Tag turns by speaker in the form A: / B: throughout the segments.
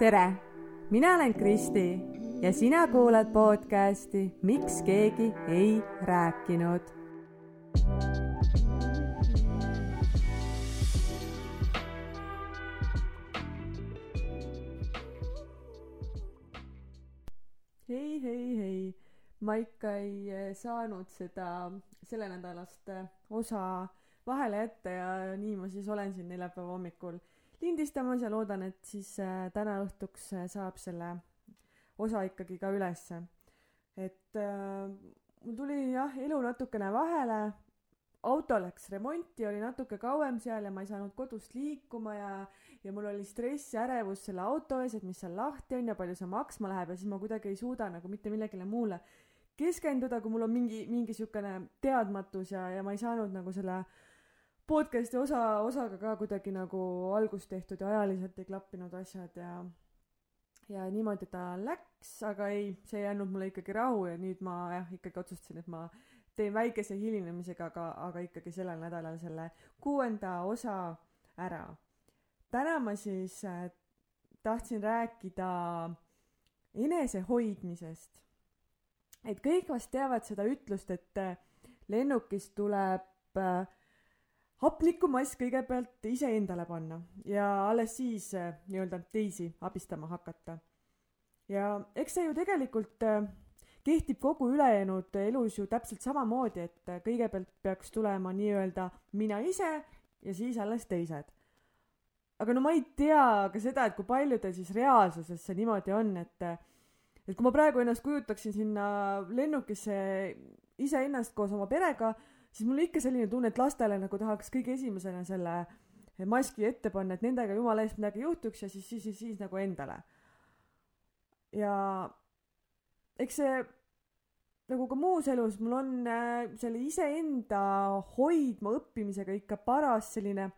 A: tere, mina olen Kristi ja sina kuulad podcasti Miks keegi ei rääkinud. hei, hei, hei, ma ikka ei eh, saanud seda sellenädalast eh, osa vahele jätta ja nii ma siis olen siin neljapäeva hommikul lindistamas ja loodan, et siis äh, täna õhtuks äh, saab selle osa ikkagi ka ülesse. et äh, mul tuli jah, elu natukene vahele, auto läks remonti, oli natuke kauem seal ja ma ei saanud kodust liikuma ja ja mul oli stress ja ärevus selle auto ees, et mis seal lahti on ja palju see maksma läheb ja siis ma kuidagi ei suuda nagu mitte millegile muule keskenduda, kui mul on mingi, mingi siukene teadmatus ja, ja ma ei saanud nagu selle äh, podcast'i osa, osaga ka kuidagi nagu algust tehtud ja ajaliselt ei klappinud asjad ja ja niimoodi ta läks, aga ei, see ei andnud mulle ikkagi rahu ja nüüd ma jah, ikkagi otsustasin, et ma teen väikese hilinemisega, aga, aga ikkagi sellel nädalal selle kuuenda osa ära. täna ma siis äh, tahtsin rääkida enesehoidmisest. et kõik vast teavad seda ütlust, et äh, lennukist tuleb äh, hapnikumass kõigepealt iseendale panna ja alles siis äh, nii-öelda teisi abistama hakata. ja eks see ju tegelikult äh, kehtib kogu ülejäänud elus ju täpselt samamoodi, et äh, kõigepealt peaks tulema nii-öelda mina ise ja siis alles teised. aga no ma ei tea ka seda, et kui paljudel siis reaalsuses see niimoodi on, et et kui ma praegu ennast kujutaksin sinna lennukisse iseennast koos oma perega siis mul ikka selline tunne, et lastele nagu tahaks kõige esimesena selle maski ette panna, et nendega jumala eest midagi juhtuks ja siis, siis, siis, siis nagu endale. ja eks see nagu ka muus elus mul on äh, selle iseenda hoidma õppimisega ikka paras selline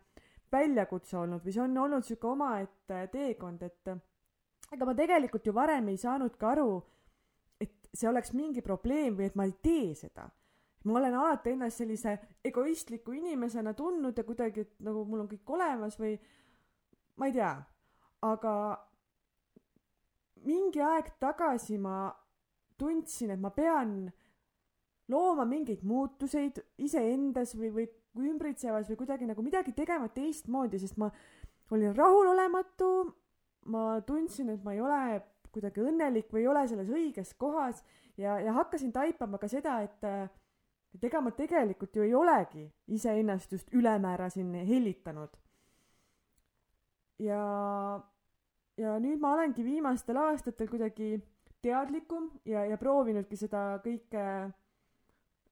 A: väljakutse olnud või see on olnud sihuke omaette teekond, et ega ma tegelikult ju varem ei saanudki aru, et see oleks mingi probleem või et ma ei tee seda ma olen alati ennast sellise egoistliku inimesena tundnud ja kuidagi, et nagu mul on kõik olemas või ma ei tea, aga mingi aeg tagasi ma tundsin, et ma pean looma mingeid muutuseid iseendas või, või ümbritsevas või kuidagi nagu midagi tegema teistmoodi, sest ma olin rahulolematu, ma tundsin, et ma ei ole kuidagi õnnelik või ei ole selles õiges kohas ja, ja hakkasin taipama ka seda, et et ega ma tegelikult ju ei olegi iseennast just ülemäära siin hellitanud. ja, ja nüüd ma olengi viimastel aastatel kuidagi teadlikum ja, ja proovinudki seda kõike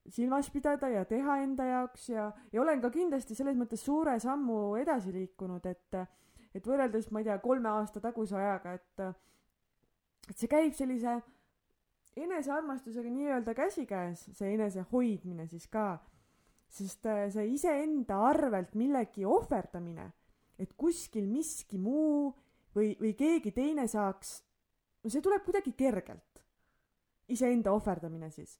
A: silmas pidada ja teha enda jaoks ja, ja olen ka kindlasti selles mõttes suure sammu edasi liikunud, et, et võrreldes, ma ei tea, kolme aasta taguse ajaga, et, et see käib sellise enesearmastusega nii-öelda käsikäes, see enese hoidmine siis ka, sest äh, see iseenda arvelt millegi ohverdamine, et kuskil miski muu või, või keegi teine saaks, no see tuleb kuidagi kergelt. iseenda ohverdamine siis.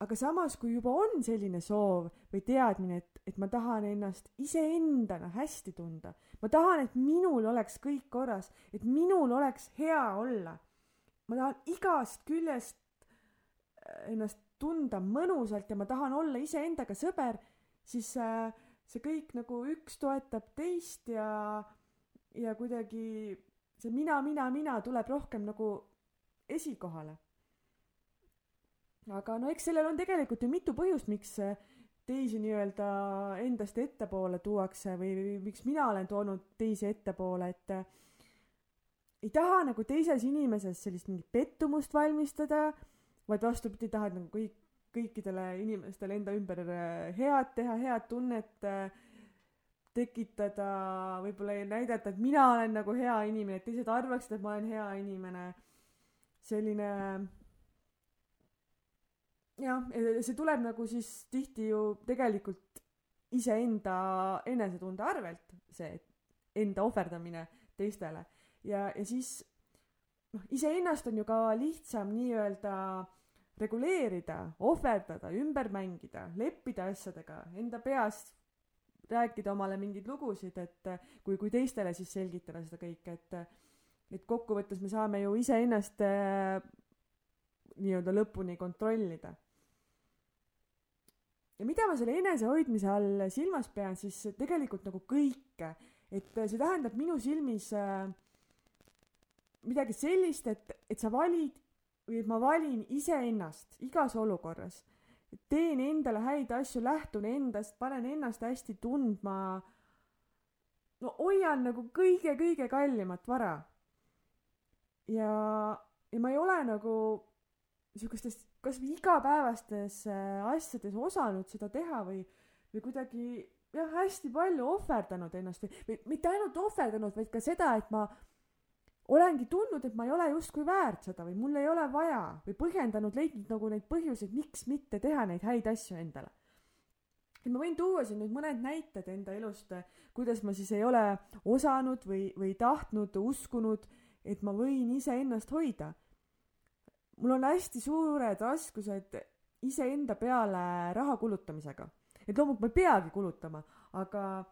A: aga samas, kui juba on selline soov või teadmine, et, et ma tahan ennast iseendana hästi tunda, ma tahan, et minul oleks kõik korras, et minul oleks hea olla ma tahan igast küljest äh, ennast tunda mõnusalt ja ma tahan olla iseendaga sõber, siis äh, see kõik nagu üks toetab teist ja, ja kuidagi see mina, mina, mina tuleb rohkem nagu esikohale. aga no eks sellel on tegelikult ju mitu põhjust, miks äh, teisi nii-öelda endast ettepoole tuuakse või, või miks mina olen toonud teisi ettepoole, et ei taha nagu teises inimeses sellist mingit pettumust valmistada, vaid vastupidi, tahad nagu kõik, kõikidele inimestele enda ümber äh, head teha, head tunnet äh, tekitada, võib-olla näidata, et mina olen nagu hea inimene, et teised arvaksid, et ma olen hea inimene. selline jah, see tuleb nagu siis tihti ju tegelikult iseenda enesetunde arvelt, see enda ohverdamine teistele ja, ja siis noh, iseennast on ju ka lihtsam nii-öelda reguleerida, ohverdada, ümber mängida, leppida asjadega, enda peas rääkida omale mingeid lugusid, et kui, kui teistele siis selgitada seda kõike, et et kokkuvõttes me saame ju iseennast äh, nii-öelda lõpuni kontrollida. ja mida ma selle enesehoidmise all silmas pean, siis tegelikult nagu kõike, et see tähendab minu silmis äh, midagi sellist, et, et sa valid või et ma valin iseennast igas olukorras. teen endale häid asju, lähtun endast, panen ennast hästi tundma. no hoian nagu kõige-kõige kallimat vara. ja, ja ma ei ole nagu niisugustes kasvõi igapäevastes äh, asjades osanud seda teha või, või kuidagi jah, hästi palju ohverdanud ennast või, või mitte ainult ohverdanud, vaid ka seda, et ma olengi tundnud, et ma ei ole justkui väärt seda või mul ei ole vaja või põhjendanud, leidnud nagu neid põhjuseid, miks mitte teha neid häid asju endale. et ma võin tuua siin nüüd mõned näited enda elust, kuidas ma siis ei ole osanud või, või tahtnud, uskunud, et ma võin iseennast hoida. mul on hästi suured raskused iseenda peale raha kulutamisega. et loomulikult ma ei peagi kulutama, aga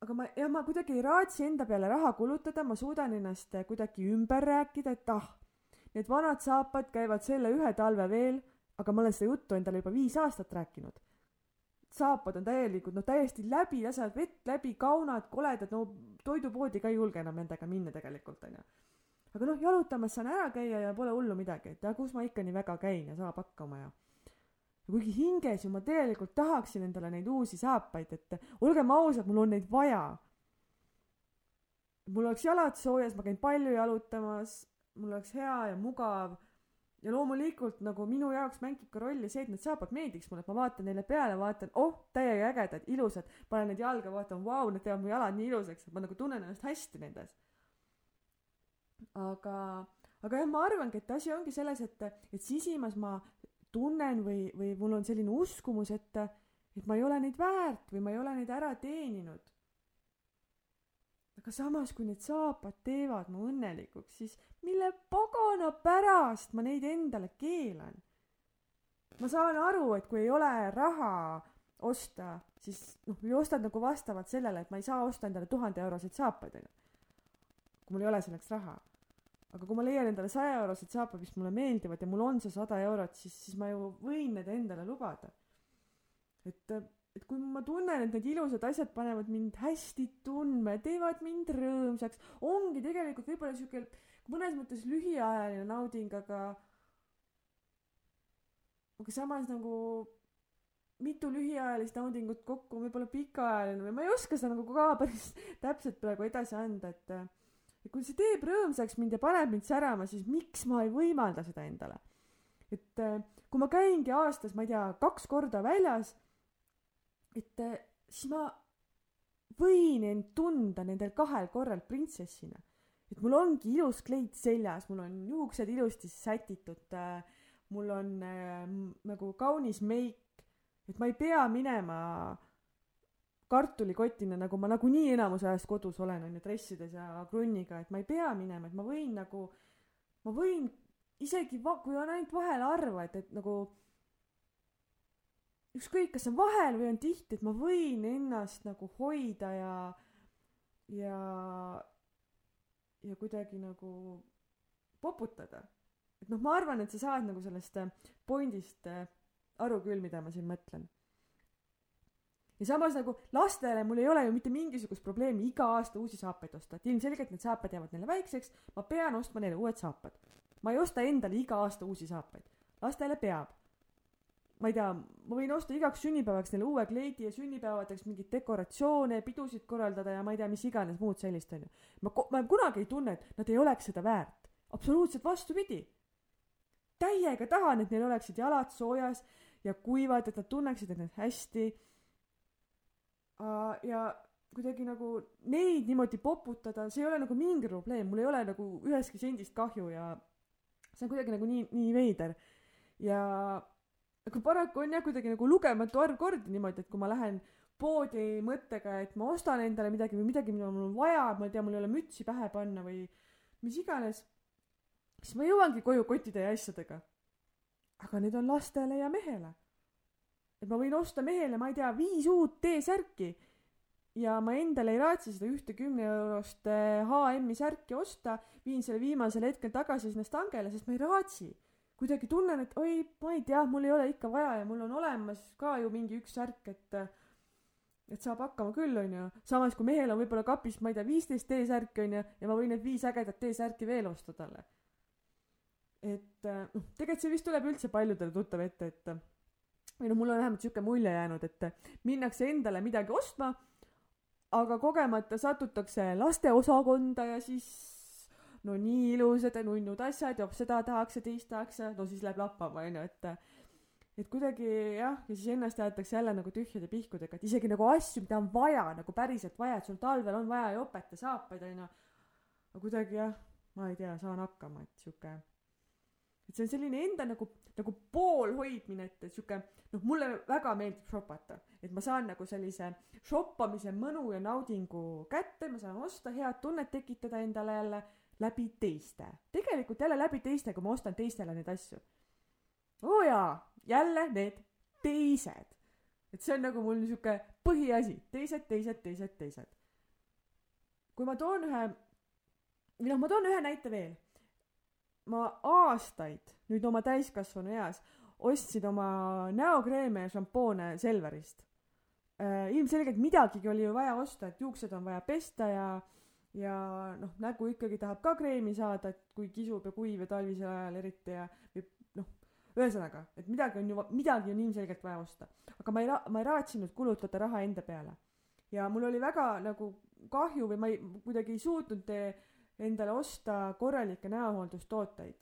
A: aga ma, jah, ma kuidagi ei raatsi enda peale raha kulutada, ma suudan ennast kuidagi ümber rääkida, et ah, need vanad saapad käivad selle ühe talve veel, aga ma olen seda juttu endale juba viis aastat rääkinud. saapad on täielikud, no täiesti läbi, lasevad vett läbi, kaunad, koledad, no toidupoodi ka ei julge enam nendega minna tegelikult, onju. aga noh, jalutamas saan ära käia ja pole hullu midagi, et ja kus ma ikka nii väga käin ja saab hakkama ja ja kuigi hinges ju ma tegelikult tahaksin endale neid uusi saapaid, et olgem ausad, mul on neid vaja. mul oleks jalad soojas, ma käin palju jalutamas, mul oleks hea ja mugav ja loomulikult nagu minu jaoks mängib ka rolli see, et need saapad meeldiks mulle, et ma vaatan neile peale, vaatan, oh, täiega ägedad, ilusad, panen need jalga, vaatan, vau, need teevad mu jalad nii ilusaks, et ma nagu tunnen ennast hästi nendes. aga, aga jah, ma arvangi, et asi ongi selles, et, et sisimas ma tunnen või, või mul on selline uskumus, et, et ma ei ole neid väärt või ma ei ole neid ära teeninud. aga samas, kui need saapad teevad mu õnnelikuks, siis mille pagana pärast ma neid endale keelan? ma saan aru, et kui ei ole raha osta, siis noh, ostad nagu vastavalt sellele, et ma ei saa osta endale tuhande euroseid saapaid, onju. kui mul ei ole selleks raha aga kui ma leian endale saja eurosed saapad, mis mulle meeldivad ja mul on see sada eurot, siis, siis ma ju võin need endale lubada. et, et kui ma tunnen, et need ilusad asjad panevad mind hästi tundma ja teevad mind rõõmsaks, ongi tegelikult võib-olla sihuke mõnes mõttes lühiajaline nauding, aga aga samas nagu mitu lühiajalist naudingut kokku on võib-olla pikaajaline või ma ei oska seda nagu ka päris täpselt praegu edasi anda, et et kui see teeb rõõmsaks mind ja paneb mind särama, siis miks ma ei võimalda seda endale? et äh, kui ma käingi aastas, ma ei tea, kaks korda väljas, et äh, siis ma võin end tunda nendel kahel korral printsessina. et mul ongi ilus kleit seljas, mul on juuksed ilusti sätitud, äh, mul on nagu kaunis meik, et ma ei pea minema äh, kartulikotina, nagu ma nagunii enamus ajast kodus olen, on ju, dressides ja krunniga, et ma ei pea minema, et ma võin nagu, ma võin isegi va-, kui on ainult vahel harva, et, et nagu ükskõik, kas on vahel või on tihti, et ma võin ennast nagu hoida ja, ja, ja kuidagi nagu poputada. et noh, ma arvan, et sa saad nagu sellest pointist aru küll, mida ma siin mõtlen ja samas nagu lastele mul ei ole ju mitte mingisugust probleemi iga aasta uusi saapaid osta, et ilmselgelt need saapad jäävad neile väikseks, ma pean ostma neile uued saapad. ma ei osta endale iga aasta uusi saapaid, lastele peab. ma ei tea, ma võin osta igaks sünnipäevaks neile uue kleidi ja sünnipäevadeks mingeid dekoratsioone, pidusid korraldada ja ma ei tea, mis iganes muud sellist onju. ma, ma kunagi ei tunne, et nad ei oleks seda väärt. absoluutselt vastupidi. täiega tahan, et neil oleksid jalad soojas ja kuivad, et nad tunneksid end hästi ja kuidagi nagu neid niimoodi poputada, see ei ole nagu mingi probleem, mul ei ole nagu ühestki sendist kahju ja see on kuidagi nagu nii, nii veider. ja aga paraku on jah kuidagi nagu lugematu arv kordi niimoodi, et kui ma lähen poodi mõttega, et ma ostan endale midagi või midagi, mida mul on vaja, ma ei tea, mul ei ole mütsi pähe panna või mis iganes, siis ma jõuangi koju kottide ja asjadega. aga need on lastele ja mehele. Et ma võin osta mehele, ma ei tea, viis uut T-särki ja ma endale ei raatsi seda ühte kümne eurost HM-i särki osta, viin selle viimasel hetkel tagasi sinna stangele, sest ma ei raatsi. kuidagi tunnen, et oi, ma ei tea, mul ei ole ikka vaja ja mul on olemas ka ju mingi üks särk, et et saab hakkama küll, onju. samas kui mehel on võib-olla kapis, ma ei tea, viisteist T-särki onju ja ma võin need viis ägedat T-särki veel osta talle. et noh, tegelikult see vist tuleb üldse paljudele tuttav ette, et või noh, mul on vähemalt siuke mulje jäänud, et minnakse endale midagi ostma, aga kogemata satutakse lasteosakonda ja siis no nii ilusad ja nunnud asjad ja seda tahaks ja teist tahaks ja no siis läheb lappama onju, et et kuidagi jah, ja siis ennast jäetakse jälle nagu tühjade pihkudega, et isegi nagu asju, mida on vaja, nagu päriselt vaja, et sul talvel on vaja jopet ja saapaid onju. aga kuidagi jah, ma ei tea, saan hakkama, et sihuke, et see on selline enda nagu, nagu poolhoidmine, et, et sihuke noh, mulle väga meeldib shopata, et ma saan nagu sellise shoppamise mõnu ja naudingu kätte, ma saan osta head tunnet tekitada endale jälle läbi teiste. tegelikult jälle läbi teiste, kui ma ostan teistele neid asju. oo jaa jälle need teised. et see on nagu mul niisugune põhiasi, teised, teised, teised, teised. kui ma toon ühe, või noh, ma toon ühe näite veel. Ma aastaid nüüd oma täiskasvanu eas ostsin oma näokreeme ja šampoone Selverist äh,. ilmselgelt midagigi oli ju vaja osta, et juuksed on vaja pesta ja ja noh, nägu ikkagi tahab ka kreemi saada, et kui kisub ja kuiv ja talvisel ajal eriti ja või ühesõnaga, et midagi on ju, midagi on ilmselgelt vaja osta. aga ma ei ma ei raatsinud kulutada raha enda peale. ja mul oli väga nagu kahju või ma ei, kuidagi ei suutnud endale osta korralikke näohooldustooteid.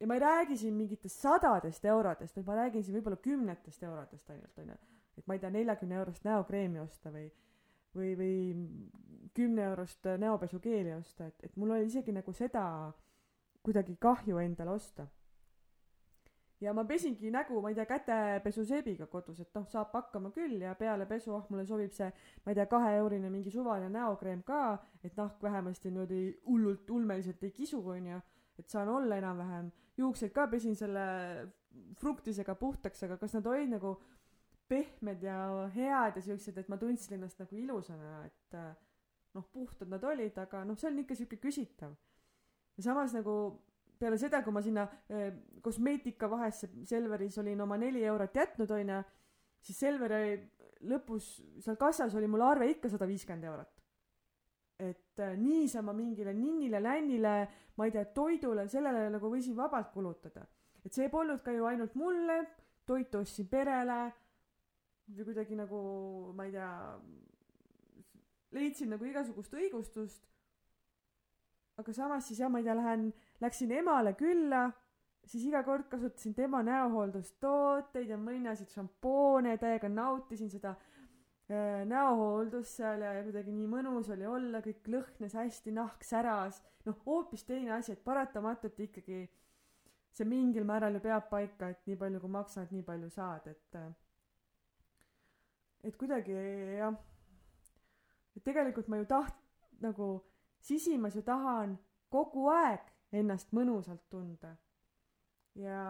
A: ja ma ei räägi siin mingitest sadadest eurodest, vaid ma räägin siin võib-olla kümnetest eurodest ainult, onju. et ma ei tea, neljakümne eurost näokreemi osta või või, või kümne eurost näopesukeeli osta, et, et mul oli isegi nagu seda kuidagi kahju endale osta ja ma pesingi nägu, ma ei tea, kätepesuseebiga kodus, et noh, saab hakkama küll ja peale pesu, ah, mulle sobib see, ma ei tea, kaheeurine mingi suvaline näokreem ka, et nahk vähemasti niimoodi hullult ulmeliselt ei kisu, onju, et saan olla enam-vähem. juuksed ka pesin selle fruktisega puhtaks, aga kas nad olid nagu pehmed ja head ja siuksed, et ma tundsin ennast nagu ilusana, et noh, puhtad nad olid, aga noh, see on ikka siuke küsitav. ja samas nagu peale seda, kui ma sinna eh, kosmeetikavahesse Selveris olin oma neli eurot jätnud, onju, siis Selveri lõpus seal kassas oli mul arve ikka sada viiskümmend eurot. et eh, niisama mingile ninnile-lännile, ma ei tea, toidule, sellele nagu võisin vabalt kulutada. et see polnud ka ju ainult mulle, toitu ostsin perele või kuidagi nagu, ma ei tea, leidsin nagu igasugust õigustust. aga samas siis jah, ma ei tea, lähen läksin emale külla, siis iga kord kasutasin tema näohooldustooteid ja mõinasid šampoone täiega nautisin seda äh, näohooldust seal ja, ja kuidagi nii mõnus oli olla, kõik lõhnes hästi, nahk säras. noh, hoopis teine asi, et paratamatult ikkagi see mingil määral ju peab paika, et nii palju kui maksad, nii palju saad, et äh, et kuidagi jah, et tegelikult ma ju taht-, nagu sisimas ju tahan kogu aeg ennast mõnusalt tunda. ja,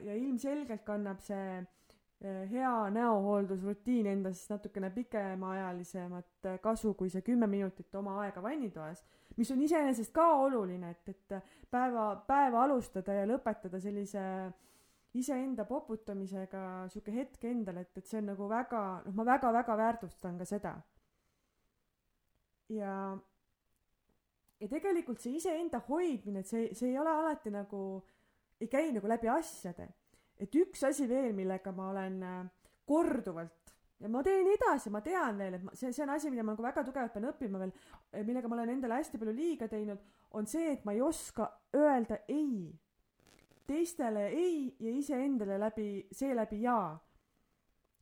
A: ja ilmselgelt kannab see eh, hea näohooldusrutiin endas natukene pikemaajalisemat eh, kasu kui see kümme minutit oma aega vannitoas, mis on iseenesest ka oluline, et, et päeva, päeva alustada ja lõpetada sellise iseenda poputamisega sihuke hetk endale, et, et see on nagu väga, noh, ma väga-väga väärtustan ka seda. ja ja tegelikult see iseenda hoidmine, et see, see ei ole alati nagu, ei käi nagu läbi asjade. et üks asi veel, millega ma olen äh, korduvalt ja ma teen edasi, ma tean veel, et ma, see, see on asi, mida ma nagu väga tugevalt pean õppima veel, millega ma olen endale hästi palju liiga teinud, on see, et ma ei oska öelda ei. teistele ei ja iseendale läbi, seeläbi jaa.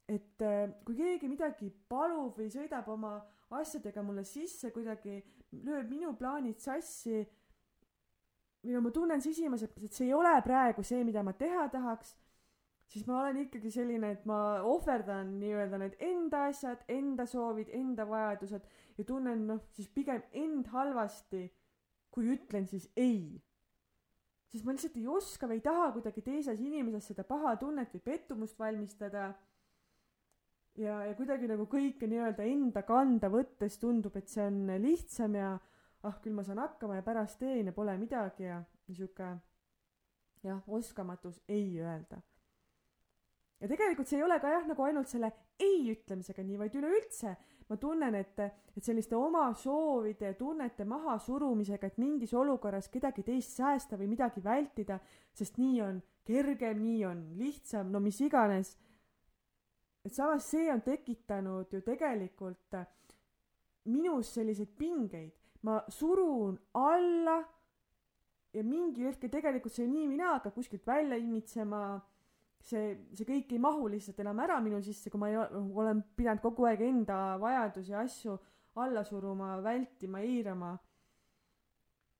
A: et äh, kui keegi midagi palub või sõidab oma asjadega mulle sisse kuidagi lööb minu plaanid sassi no ma tunnen sisimas, et, et see ei ole praegu see, mida ma teha tahaks, siis ma olen ikkagi selline, et ma ohverdan nii-öelda need enda asjad, enda soovid, enda vajadused ja tunnen noh, siis pigem end halvasti, kui ütlen siis ei. sest ma lihtsalt ei oska või ei taha kuidagi teises inimeses seda paha tunnet või pettumust valmistada. Ja, ja kuidagi nagu kõike nii-öelda enda kanda võttes tundub, et see on lihtsam ja ah, küll ma saan hakkama ja pärast teen ja pole midagi ja niisugune jah, oskamatus ei öelda. ja tegelikult see ei ole ka jah, nagu ainult selle ei ütlemisega nii, vaid üleüldse ma tunnen, et, et selliste oma soovide ja tunnete mahasurumisega, et mingis olukorras kedagi teist säästa või midagi vältida, sest nii on kergem, nii on lihtsam, no mis iganes. Et samas see on tekitanud ju tegelikult minus selliseid pingeid, ma surun alla ja mingi hetk tegelikult see nii mina hakkab kuskilt välja imitsema. see, see kõik ei mahu lihtsalt enam ära minu sisse, kui ma ei, olen pidanud kogu aeg enda vajadusi ja asju alla suruma, vältima, eirama.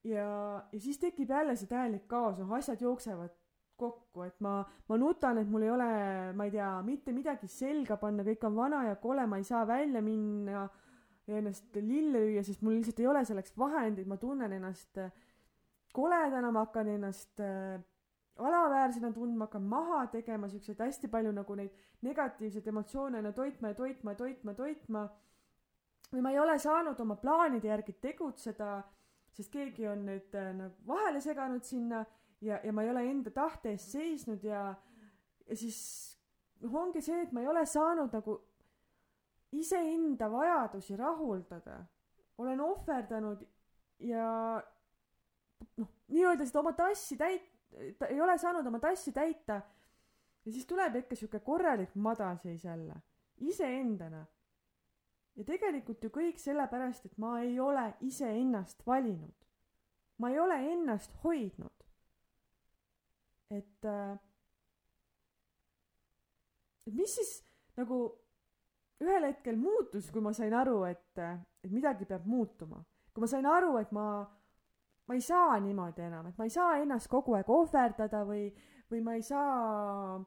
A: ja, ja siis tekib jälle see täielik kaos, noh asjad jooksevad kokku, et ma, ma nutan, et mul ei ole, ma ei tea, mitte midagi selga panna, kõik on vana ja kole, ma ei saa välja minna ja ennast lille lüüa, sest mul lihtsalt ei ole selleks vahendeid, ma tunnen ennast äh, koledana, ma hakkan ennast äh, alaväärsena tundma, hakkan maha tegema siukseid hästi palju nagu neid negatiivseid emotsioone no toitma ja toitma ja toitma, toitma. või ma ei ole saanud oma plaanide järgi tegutseda, sest keegi on nüüd äh, nagu vahele seganud sinna ja, ja ma ei ole enda tahte eest seisnud ja, ja siis noh, ongi see, et ma ei ole saanud nagu iseenda vajadusi rahuldada. olen ohverdanud ja noh, nii-öelda seda oma tassi täit-, ta ei ole saanud oma tassi täita. ja siis tuleb ikka sihuke korralik madalseis jälle, iseendana. ja tegelikult ju kõik sellepärast, et ma ei ole iseennast valinud. ma ei ole ennast hoidnud. Et äh,, et mis siis nagu ühel hetkel muutus, kui ma sain aru, et, et midagi peab muutuma. kui ma sain aru, et ma ma ei saa niimoodi enam, et ma ei saa ennast kogu aeg ohverdada või, või ma ei saa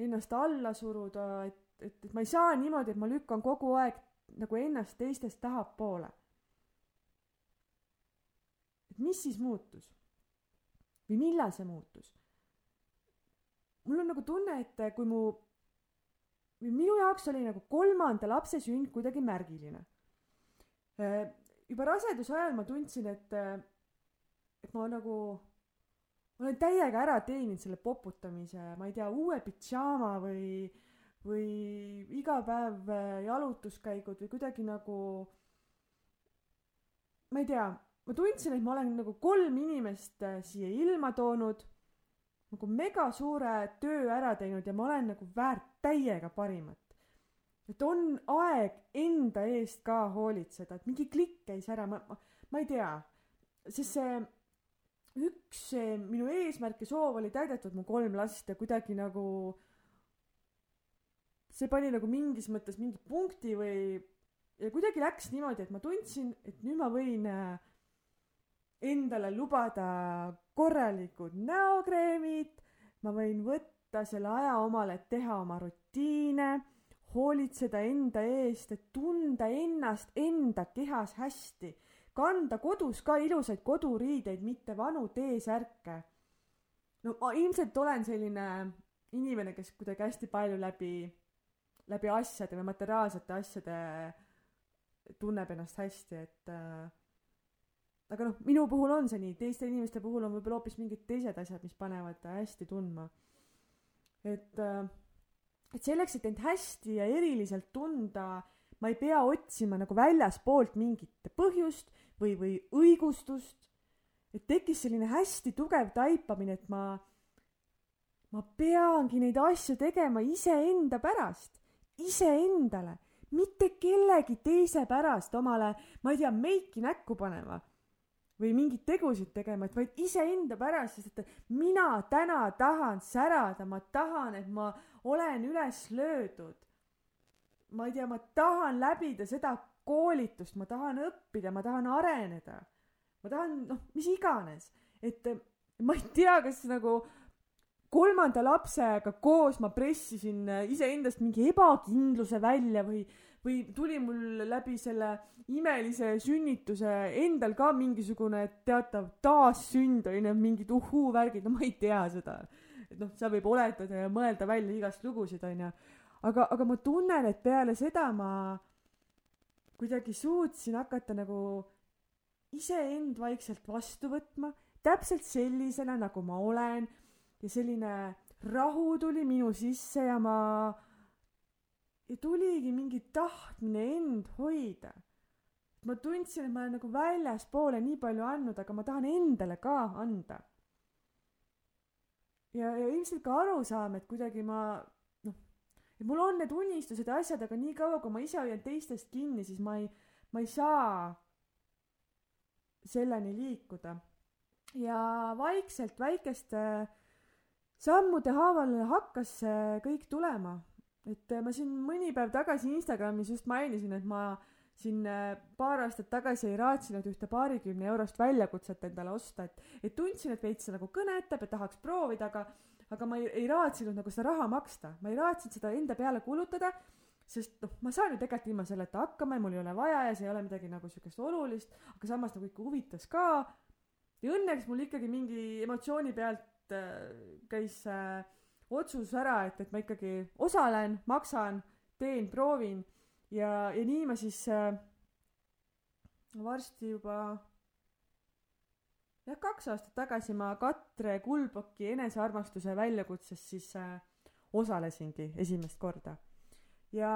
A: ennast alla suruda, et, et, et ma ei saa niimoodi, et ma lükkan kogu aeg nagu ennast teistest tahapoole. et mis siis muutus? või millal see muutus? Mul on nagu tunne, et kui mu, minu jaoks oli nagu kolmanda lapse sünd kuidagi märgiline. juba raseduse ajal ma tundsin, et et ma nagu olen täiega ära teeninud selle poputamise, ma ei tea, uue pidžaama või, või iga päev äh, jalutuskäigud või kuidagi nagu, ma ei tea, ma tundsin, et ma olen nagu kolm inimest äh, siia ilma toonud, nagu mega suure töö ära teinud ja ma olen nagu väärt täiega parimat. et on aeg enda eest ka hoolitseda, et mingi klikk käis ära, ma, ma, ma ei tea, sest see üks minu eesmärk ja soov oli täidetud, mu kolm last ja kuidagi nagu see pani nagu mingis mõttes mingi punkti või ja kuidagi läks niimoodi, et ma tundsin, et nüüd ma võin äh, endale lubada korralikud näokreemid, ma võin võtta selle aja omale, et teha oma rutiine, hoolitseda enda eest, et tunda ennast enda kehas hästi kanda kodus ka ilusaid koduriideid, mitte vanu T-särke. no ma ilmselt olen selline inimene, kes kuidagi hästi palju läbi, läbi asjade või materiaalsete asjade tunneb ennast hästi, et äh, aga noh, minu puhul on see nii, teiste inimeste puhul on võib-olla hoopis mingid teised asjad, mis panevad hästi tundma. et äh,, et selleks, et end hästi ja eriliselt tunda, ma ei pea otsima nagu väljaspoolt mingit põhjust või, või õigustust. et tekkis selline hästi tugev taipamine, et ma, ma peangi neid asju tegema iseenda pärast, iseendale, mitte kellegi teise pärast omale, ma ei tea, meiki näkku panema või mingeid tegusid tegema, et vaid iseenda pärast, sest et mina täna tahan särada, ma tahan, et ma olen üles löödud. ma ei tea, ma tahan läbida seda koolitust, ma tahan õppida, ma tahan areneda. ma tahan, noh, mis iganes, et eh, ma ei tea, kas nagu kolmanda lapsega koos ma pressisin eh, iseendast mingi ebakindluse välja või, või tuli mul läbi selle imelise sünnituse endal ka mingisugune teatav taassünd onju, mingid uhhuu-värgid, no ma ei tea seda. et noh, seal võib oletada ja mõelda välja igast lugusid onju. aga, aga ma tunnen, et peale seda ma kuidagi suutsin hakata nagu iseend vaikselt vastu võtma, täpselt sellisena, nagu ma olen ja selline rahu tuli minu sisse ja ma ja tuligi mingi tahtmine end hoida. ma tundsin, et ma olen nagu väljaspoole nii palju andnud, aga ma tahan endale ka anda. ja, ja ilmselt ka arusaam, et kuidagi ma noh, et mul on need unistused ja asjad, aga niikaua, kui ma ise hoian teistest kinni, siis ma ei, ma ei saa selleni liikuda. ja vaikselt väikeste sammude haaval hakkas see kõik tulema et äh, ma siin mõni päev tagasi Instagramis just mainisin, et ma siin äh, paar aastat tagasi ei raatsinud ühte paarikümne eurost väljakutset endale osta, et, et tundsin, et veits see nagu kõnetab ja tahaks proovida, aga, aga ma ei, ei raatsinud nagu seda raha maksta, ma ei raatsinud seda enda peale kulutada, sest noh, ma saan ju tegelikult ilma selleta hakkama ja mul ei ole vaja ja see ei ole midagi nagu siukest olulist, aga samas nagu ikka huvitas ka. ja õnneks mul ikkagi mingi emotsiooni pealt äh, käis äh, otsus ära, et, et ma ikkagi osalen, maksan, teen, proovin ja, ja nii ma siis äh, varsti juba jah, kaks aastat tagasi ma Katre Kulboki enesearmastuse väljakutses siis äh, osalesingi esimest korda. ja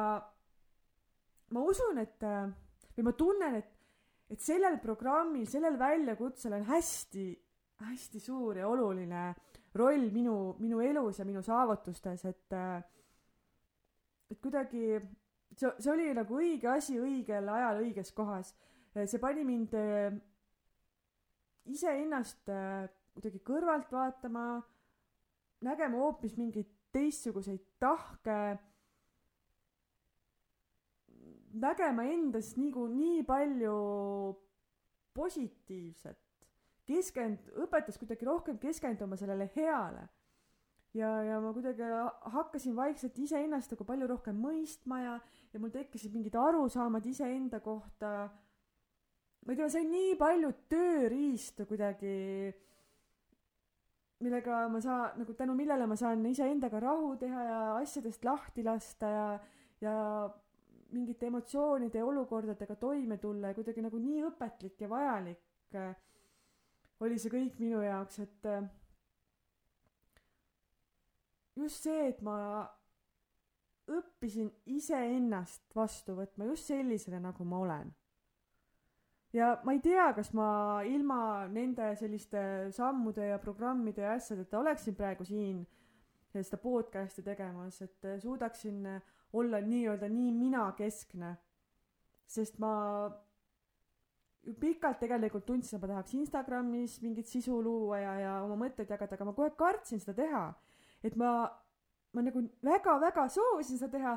A: ma usun, et äh, või ma tunnen, et, et sellel programmil, sellel väljakutsel on hästi, hästi suur ja oluline roll minu, minu elus ja minu saavutustes, et äh, et kuidagi see, see oli nagu õige asi õigel ajal õiges kohas. see pani mind äh, iseennast äh, kuidagi kõrvalt vaatama, nägema hoopis mingeid teistsuguseid tahke, nägema endas nagu nii palju positiivset keskend-, õpetas kuidagi rohkem keskenduma sellele heale. ja, ja ma kuidagi hakkasin vaikselt iseennast nagu palju rohkem mõistma ja, ja mul tekkisid mingid arusaamad iseenda kohta. ma ei tea, sain nii palju tööriistu kuidagi, millega ma saan, nagu tänu millele ma saan iseendaga rahu teha ja asjadest lahti lasta ja, ja mingite emotsioonide ja olukordadega toime tulla ja kuidagi nagu nii õpetlik ja vajalik oli see kõik minu jaoks, et äh, just see, et ma õppisin iseennast vastu võtma just sellisena, nagu ma olen. ja ma ei tea, kas ma ilma nende selliste sammude ja programmide ja asjadeta oleksin praegu siin seda podcast'i tegemas, et suudaksin olla nii-öelda nii minakeskne. sest ma pikalt tegelikult tundsin, et ma tahaks Instagramis mingit sisu luua ja, ja oma mõtteid jagada, aga ma kogu aeg kartsin seda teha. et ma, ma nagu väga-väga soovisin seda teha,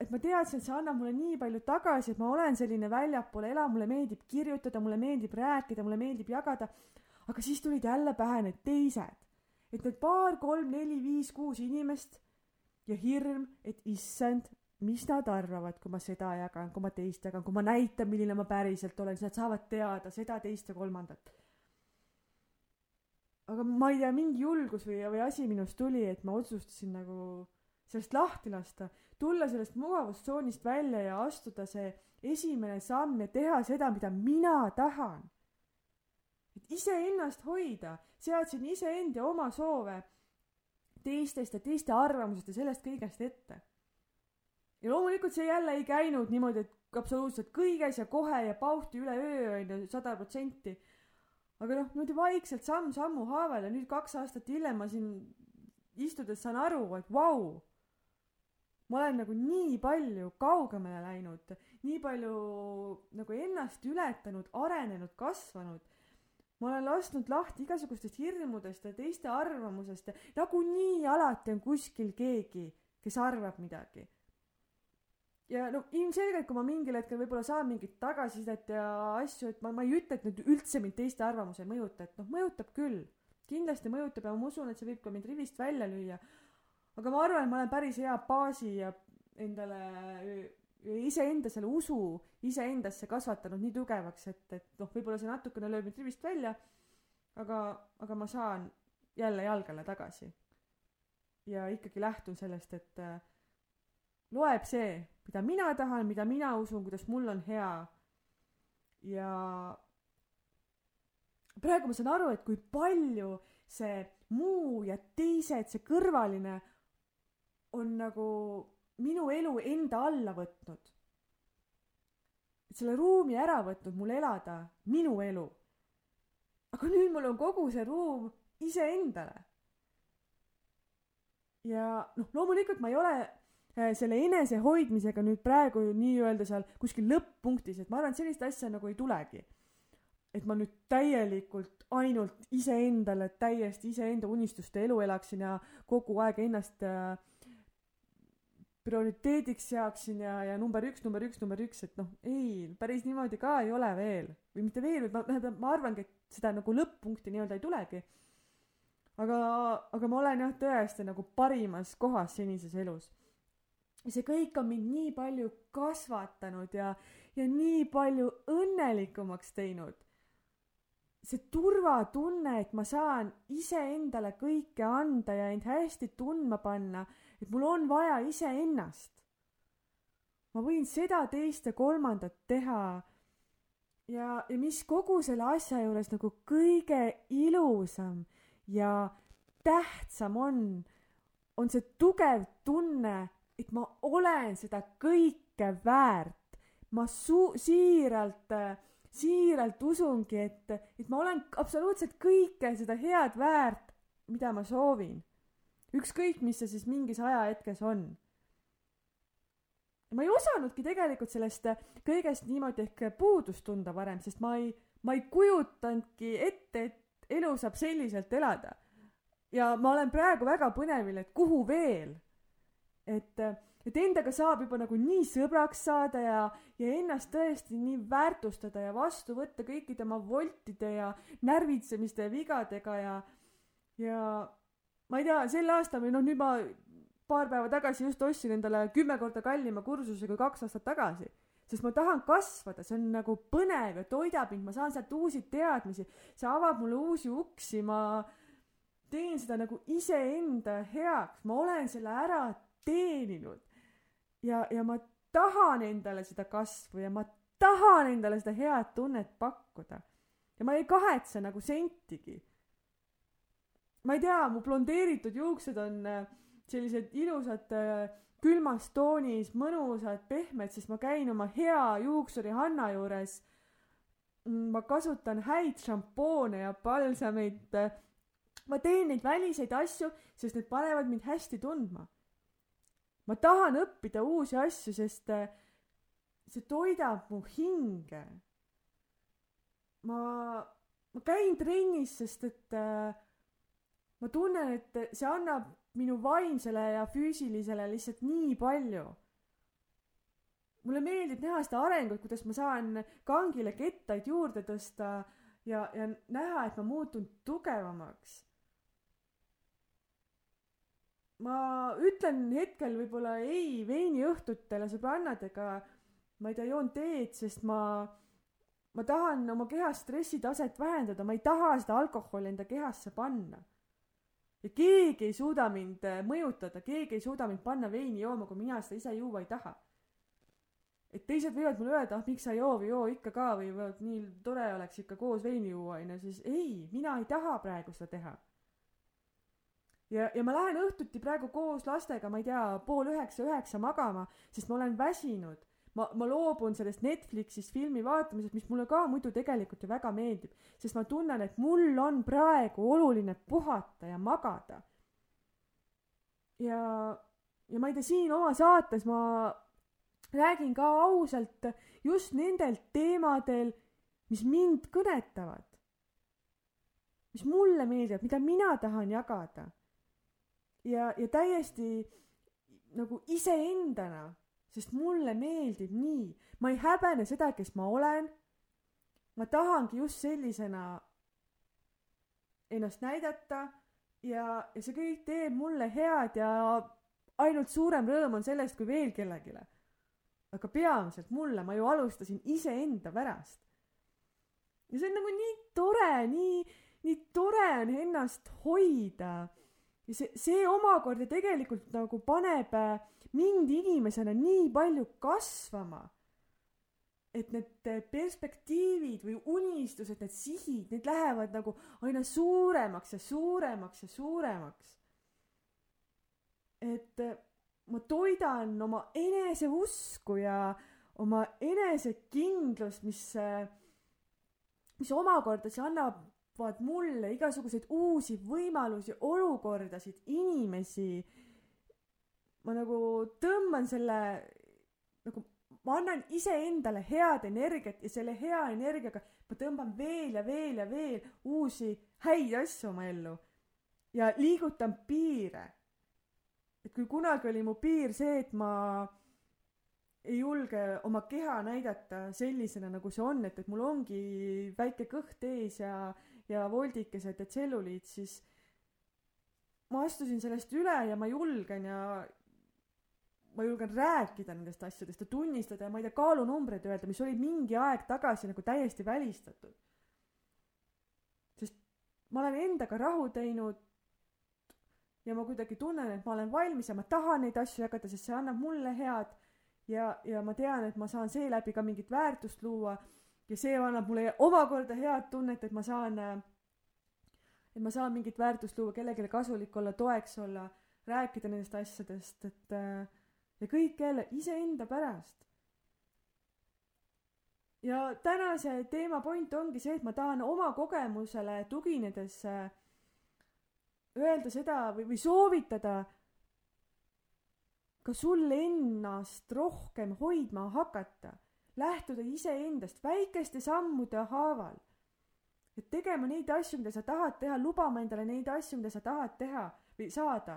A: et ma teadsin, et see annab mulle nii palju tagasi, et ma olen selline väljapoole elav, mulle meeldib kirjutada, mulle meeldib rääkida, mulle meeldib jagada. aga siis tulid jälle pähe need teised, et need paar, kolm, neli, viis, kuus inimest ja hirm, et issand, mis nad arvavad, kui ma seda jagan, kui ma teist jagan, kui ma näitan, milline ma päriselt olen, siis nad saavad teada seda, teist ja kolmandat. aga ma ei tea, mingi julgus või, või asi minust tuli, et ma otsustasin nagu sellest lahti lasta, tulla sellest mugavustsoonist välja ja astuda see esimene samm ja teha seda, mida mina tahan. et iseennast hoida, seadsin iseend ja oma soove teistest ja teiste arvamusest ja sellest kõigest ette ja loomulikult see jälle ei käinud niimoodi, et absoluutselt kõiges ja kohe ja pauhti üleöö onju, sada protsenti. aga noh, niimoodi vaikselt samm-sammu haaval ja nüüd kaks aastat hiljem ma siin istudes saan aru, et vau wow,, ma olen nagu nii palju kaugemale läinud, nii palju nagu ennast ületanud, arenenud, kasvanud. ma olen lasknud lahti igasugustest hirmudest ja teiste arvamusest ja nagunii alati on kuskil keegi, kes arvab midagi ja no ilmselgelt, kui ma mingil hetkel võib-olla saan mingit tagasisidet ja asju, et ma, ma ei ütle, et nüüd üldse mind teiste arvamus ei mõjuta, et noh, mõjutab küll. kindlasti mõjutab ja ma usun, et see võib ka mind rivist välja lüüa. aga ma arvan, et ma olen päris hea baasi ja endale iseenda selle usu iseendasse kasvatanud nii tugevaks, et, et noh, võib-olla see natukene lööb mind rivist välja, aga, aga ma saan jälle jalgale tagasi. ja ikkagi lähtun sellest, et loeb see, mida mina tahan, mida mina usun, kuidas mul on hea. ja praegu ma saan aru, et kui palju see muu ja teised, see kõrvaline on nagu minu elu enda alla võtnud. selle ruumi ära võtnud mul elada minu elu. aga nüüd mul on kogu see ruum iseendale. ja noh, loomulikult ma ei ole selle enesehoidmisega nüüd praegu nii-öelda seal kuskil lõpp-punktis, et ma arvan, et sellist asja nagu ei tulegi. et ma nüüd täielikult ainult iseendale täiesti iseenda unistuste elu elaksin ja kogu aeg ennast äh, prioriteediks seaksin ja, ja number üks, number üks, number üks, et noh, ei, päris niimoodi ka ei ole veel. või mitte veel, ma, ma arvangi, et seda nagu lõpp-punkti nii-öelda ei tulegi. aga, aga ma olen jah, tõesti nagu parimas kohas senises elus. Ja see kõik on mind nii palju kasvatanud ja, ja nii palju õnnelikumaks teinud. see turvatunne, et ma saan iseendale kõike anda ja end hästi tundma panna et mul on vaja iseennast. ma võin seda, teist ja kolmandat teha. ja, ja mis kogu selle asja juures nagu kõige ilusam ja tähtsam on, on see tugev tunne, et ma olen seda kõike väärt. ma su-, siiralt, siiralt usungi, et, et ma olen absoluutselt kõike seda head väärt, mida ma soovin ükskõik, mis see siis mingis ajahetkes on. ma ei osanudki tegelikult sellest kõigest niimoodi ehk puudust tunda varem, sest ma ei, ma ei kujutanudki ette, et elu saab selliselt elada. ja ma olen praegu väga põnevil, et kuhu veel. Et, et endaga saab juba nagu nii sõbraks saada ja, ja ennast tõesti nii väärtustada ja vastu võtta kõikide oma voltide ja närvitsemiste ja vigadega ja, ja ma ei tea, sel aastal või noh, nüüd ma paar päeva tagasi just ostsin endale kümme korda kallima kursuse kui kaks aastat tagasi. sest ma tahan kasvada, see on nagu põnev ja toidab mind, ma saan sealt uusi teadmisi, see avab mulle uusi uksi, ma teen seda nagu iseenda heaks, ma olen selle ära teeninud. ja, ja ma tahan endale seda kasvu ja ma tahan endale seda head tunnet pakkuda. ja ma ei kahetse nagu sentigi ma ei tea, mu blondeeritud juuksed on äh, sellised ilusad äh, külmas toonis, mõnusad, pehmed, sest ma käin oma hea juuksuri Hanna juures. Mm, ma kasutan häid šampoone ja palsameid. Äh, ma teen neid väliseid asju, sest need panevad mind hästi tundma. Ma tahan õppida uusi asju, sest see toidab mu hinge. ma, ma käin trennis, sest et äh, ma tunnen, et see annab minu vaimsele ja füüsilisele lihtsalt nii palju. mulle meeldib näha seda arengut, kuidas ma saan kangile kettaid juurde tõsta ja, ja näha, et ma muutun tugevamaks. Ma ütlen hetkel võib-olla ei veiniõhtutele sõbrannadega, ma ei tea, joon teed, sest ma, ma tahan oma kehas stressitaset vähendada, ma ei taha seda alkoholi enda kehasse panna. Ja keegi ei suuda mind äh, mõjutada, keegi ei suuda mind panna veini jooma, kui mina seda ise juua ei taha. et teised võivad mulle öelda, ah miks sa ei joo või joo ikka ka või võivad nii tore oleks ikka koos veini juua onju, siis ei, mina ei taha praegu seda teha. Ja, ja ma lähen õhtuti praegu koos lastega, ma ei tea, pool üheksa, üheksa magama, sest ma olen väsinud ma, ma loobun sellest Netflixist filmi vaatamisest, mis mulle ka muidu tegelikult ju väga meeldib, sest ma tunnen, et mul on praegu oluline puhata ja magada. ja, ja ma ei tea, siin oma saates ma räägin ka ausalt just nendel teemadel, mis mind kõnetavad. mis mulle meeldivad, mida mina tahan jagada. Ja, ja täiesti nagu iseendana sest mulle meeldib nii, ma ei häbene seda, kes ma olen. ma tahangi just sellisena ennast näidata ja, ja see kõik teeb mulle head ja ainult suurem rõõm on sellest, kui veel kellelegi. aga peamiselt mulle, ma ju alustasin iseenda pärast. ja see on nagu nii tore, nii, nii tore on ennast hoida. Ja see, see omakorda tegelikult nagu paneb äh, mind inimesena nii palju kasvama. et need äh, perspektiivid või unistused, need sihid, need lähevad nagu aina suuremaks ja suuremaks ja suuremaks. et äh, ma toidan oma eneseusku ja oma enesekindlust, mis, mis omakorda siis annavad mulle igasuguseid uusi võimalusi, olukordasid, inimesi. ma nagu tõmban selle, nagu ma annan iseendale head energiat ja selle hea energiaga ma tõmban veel ja veel ja veel uusi häid asju oma ellu ja liigutan piire et kui kunagi oli mu piir see, et ma ei julge oma keha näidata sellisena, nagu see on, et, et mul ongi väike kõht ees ja, ja voldikesed ja tselluliit, siis ma astusin sellest üle ja ma julgen ja ma julgen rääkida nendest asjadest ja tunnistada ja ma ei tea, kaalunumbreid öelda, mis olid mingi aeg tagasi nagu täiesti välistatud. sest ma olen endaga rahu teinud ja ma kuidagi tunnen, et ma olen valmis ja ma tahan neid asju jagada, sest see annab mulle head ja, ja ma tean, et ma saan seeläbi ka mingit väärtust luua ja see annab mulle omakorda head tunnet, et ma saan, et ma saan mingit väärtust luua, kellelegi kasulik olla, toeks olla, rääkida nendest asjadest, et ja kõik jälle iseenda pärast. ja tänase teema point ongi see, et ma tahan oma kogemusele tuginedes äh, öelda seda või, või soovitada ka sul ennast rohkem hoidma hakata, lähtuda iseendast väikeste sammude haaval. et tegema neid asju, mida sa tahad teha, lubama endale neid asju, mida sa tahad teha või saada,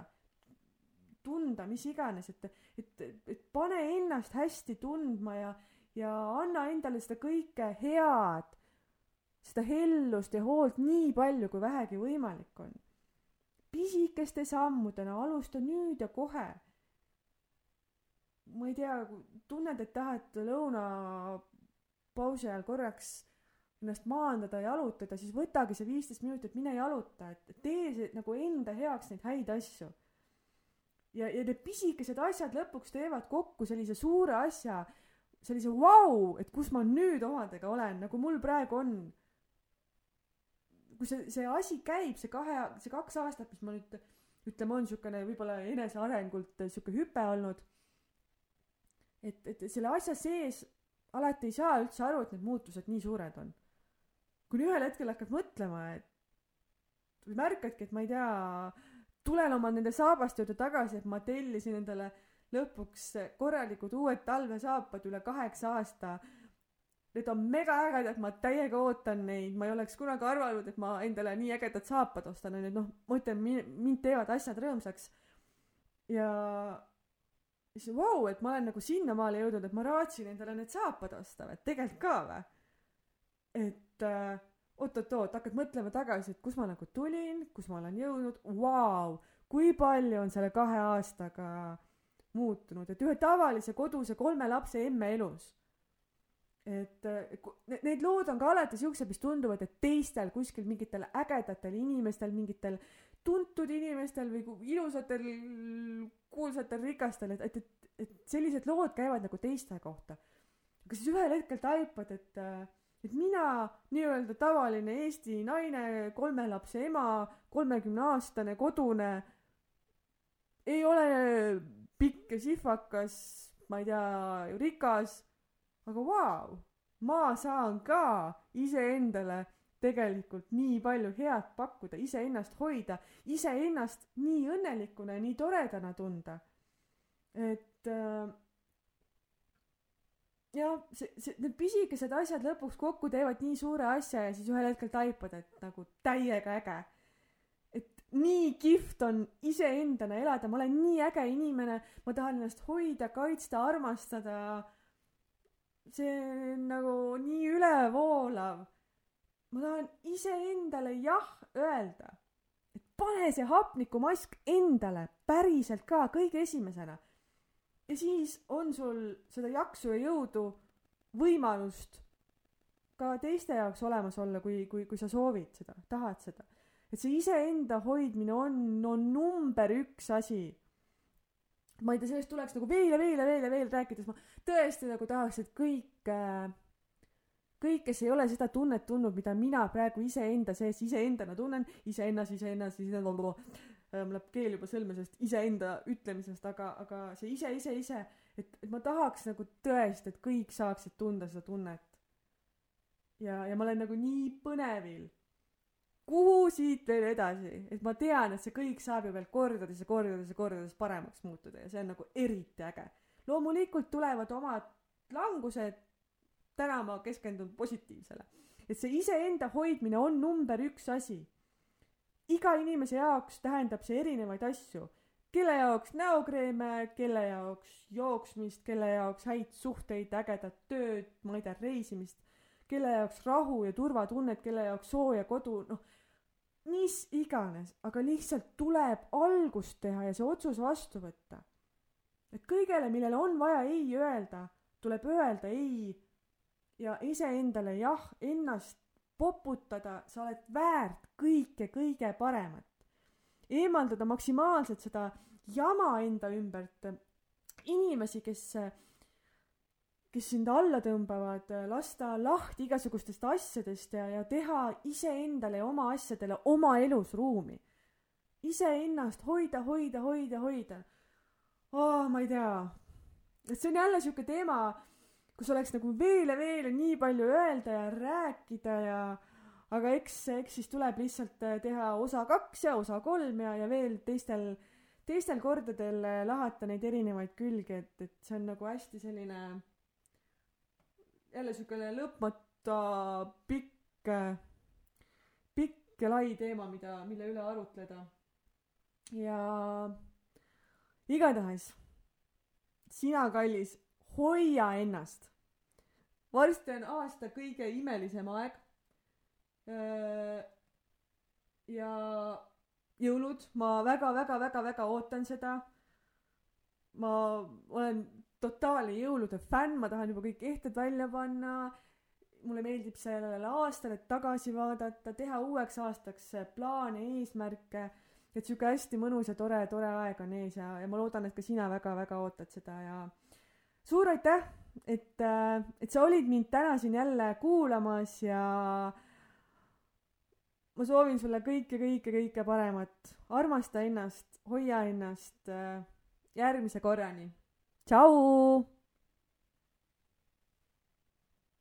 A: tunda, mis iganes, et, et, et pane ennast hästi tundma ja, ja anna endale seda kõike head, seda hellust ja hoolt nii palju, kui vähegi võimalik on pisikeste sammudena, alusta nüüd ja kohe. Ma ei tea, tunned, et tahad lõunapausi ajal korraks ennast maandada, jalutada, siis võtagi see viisteist minutit, mine jaluta, et tee see nagu enda heaks neid häid asju. ja, ja need pisikesed asjad lõpuks teevad kokku sellise suure asja, sellise vau wow,, et kus ma nüüd omadega olen, nagu mul praegu on kui see, see asi käib, see kahe, see kaks aastat, mis ma nüüd ütleme, on niisugune võib-olla enesearengult niisugune hüpe olnud, et, et selle asja sees alati ei saa üldse aru, et need muutused nii suured on. kuni ühel hetkel hakkad mõtlema, et või märkadki, et ma ei tea, tulen oma nende saabaste juurde tagasi, et ma tellisin endale lõpuks korralikud uued talvesaapad üle kaheksa aasta Need on megaägedad, ma täiega ootan neid, ma ei oleks kunagi arvanud, et ma endale nii ägedad saapad ostan, onju, noh, ma ütlen, mind teevad asjad rõõmsaks. ja siis vau et ma olen nagu sinnamaale jõudnud, et ma raatsin endale need saapad osta või, et tegelikult ka või. et äh, oot-oot-oot, hakkad mõtlema tagasi, et kus ma nagu tulin, kus ma olen jõudnud, vau, kui palju on selle kahe aastaga muutunud, et ühe tavalise koduse kolme lapse emme elus. Et need lood on ka alati siuksed, mis tunduvad, et teistel kuskil mingitel ägedatel inimestel, mingitel tuntud inimestel või ilusatel, kuulsatel, rikastel, et, et, et, et sellised lood käivad nagu teiste kohta. aga siis ühel hetkel taipad, et, et mina, nii-öelda tavaline Eesti naine, kolme lapse ema, kolmekümne aastane, kodune, ei ole pikk ja sihvakas, ma ei tea, rikas aga vau, ma saan ka iseendale tegelikult nii palju head pakkuda, iseennast hoida, iseennast nii õnnelikuna ja nii toredana tunda. et äh, jah, see, see, need pisikesed asjad lõpuks kokku teevad nii suure asja ja siis ühel hetkel taipad, et nagu täiega äge. et nii kihvt on iseendana elada, ma olen nii äge inimene, ma tahan ennast hoida, kaitsta, armastada see on nagu nii ülevoolav. Ma tahan iseendale jah öelda, et pane see hapnikumask endale päriselt ka kõige esimesena. ja siis on sul seda jaksu ja jõudu, võimalust ka teiste jaoks olemas olla, kui, kui, kui sa soovid seda, tahad seda. et see iseenda hoidmine on, on number üks asi. ma ei tea, sellest tuleks nagu veel ja veel ja veel ja veel rääkides, ma tõesti nagu tahaks, et kõik äh, kõik, kes ei ole seda tunnet tundnud, mida mina praegu iseenda sees iseendana tunnen, iseennas, iseennas, iseennas, mul läheb keel juba sõlme sellest iseenda ütlemisest, aga, aga see ise, ise, ise, et, et ma tahaks nagu tõesti, et kõik saaksid tunda seda tunnet. ja, ja ma olen nagu nii põnevil. kuhu siit veel edasi, et ma tean, et see kõik saab ju veel kordades ja kordades ja kordades paremaks muutuda ja see on nagu eriti äge. loomulikult tulevad omad langused, täna ma keskendun positiivsele. et see iseenda hoidmine on number üks asi iga inimese jaoks tähendab see erinevaid asju. kelle jaoks näokreeme, kelle jaoks jooksmist, kelle jaoks häid suhteid, ägedat tööd, ma ei tea, reisimist, kelle jaoks rahu ja turvatunnet, kelle jaoks sooja kodu, noh, mis iganes, aga lihtsalt tuleb algust teha ja see otsus vastu võtta. et kõigele, millele on vaja ei öelda, tuleb öelda ei ja iseendale jah, ennast poputada, sa oled väärt kõike kõige paremat. eemaldada maksimaalselt seda jama enda ümbert, inimesi, kes, kes sind alla tõmbavad, lasta lahti igasugustest asjadest ja, ja teha iseendale ja oma asjadele oma elus ruumi. iseennast hoida, hoida, hoida, hoida. aa, ma ei tea. et see on jälle sihuke teema kus oleks nagu veel ja veel ja nii palju öelda ja rääkida ja aga eks, eks siis tuleb lihtsalt äh, teha osa kaks ja osa kolm ja, ja veel teistel, teistel kordadel äh, lahata neid erinevaid külgi, et, et see on nagu hästi selline jälle siukene lõpmata pikk, pikk ja lai teema, mida, mille üle arutleda. ja igatahes, sina, kallis, hoia ennast varsti on aasta kõige imelisem aeg. ja jõulud, ma väga-väga-väga-väga ootan seda. ma olen totaalne jõulude fänn, ma tahan juba kõik ehted välja panna. mulle meeldib sellele aastale tagasi vaadata, teha uueks aastaks plaane, eesmärke. et sihuke hästi mõnus ja tore, tore aeg on ees ja, ja ma loodan, et ka sina väga-väga ootad seda ja suur aitäh et, äh, et sa olid mind täna siin jälle kuulamas ja ma soovin sulle kõike, kõike, kõike paremat. armasta ennast, hoia ennast. Äh, järgmise korrani. tšau.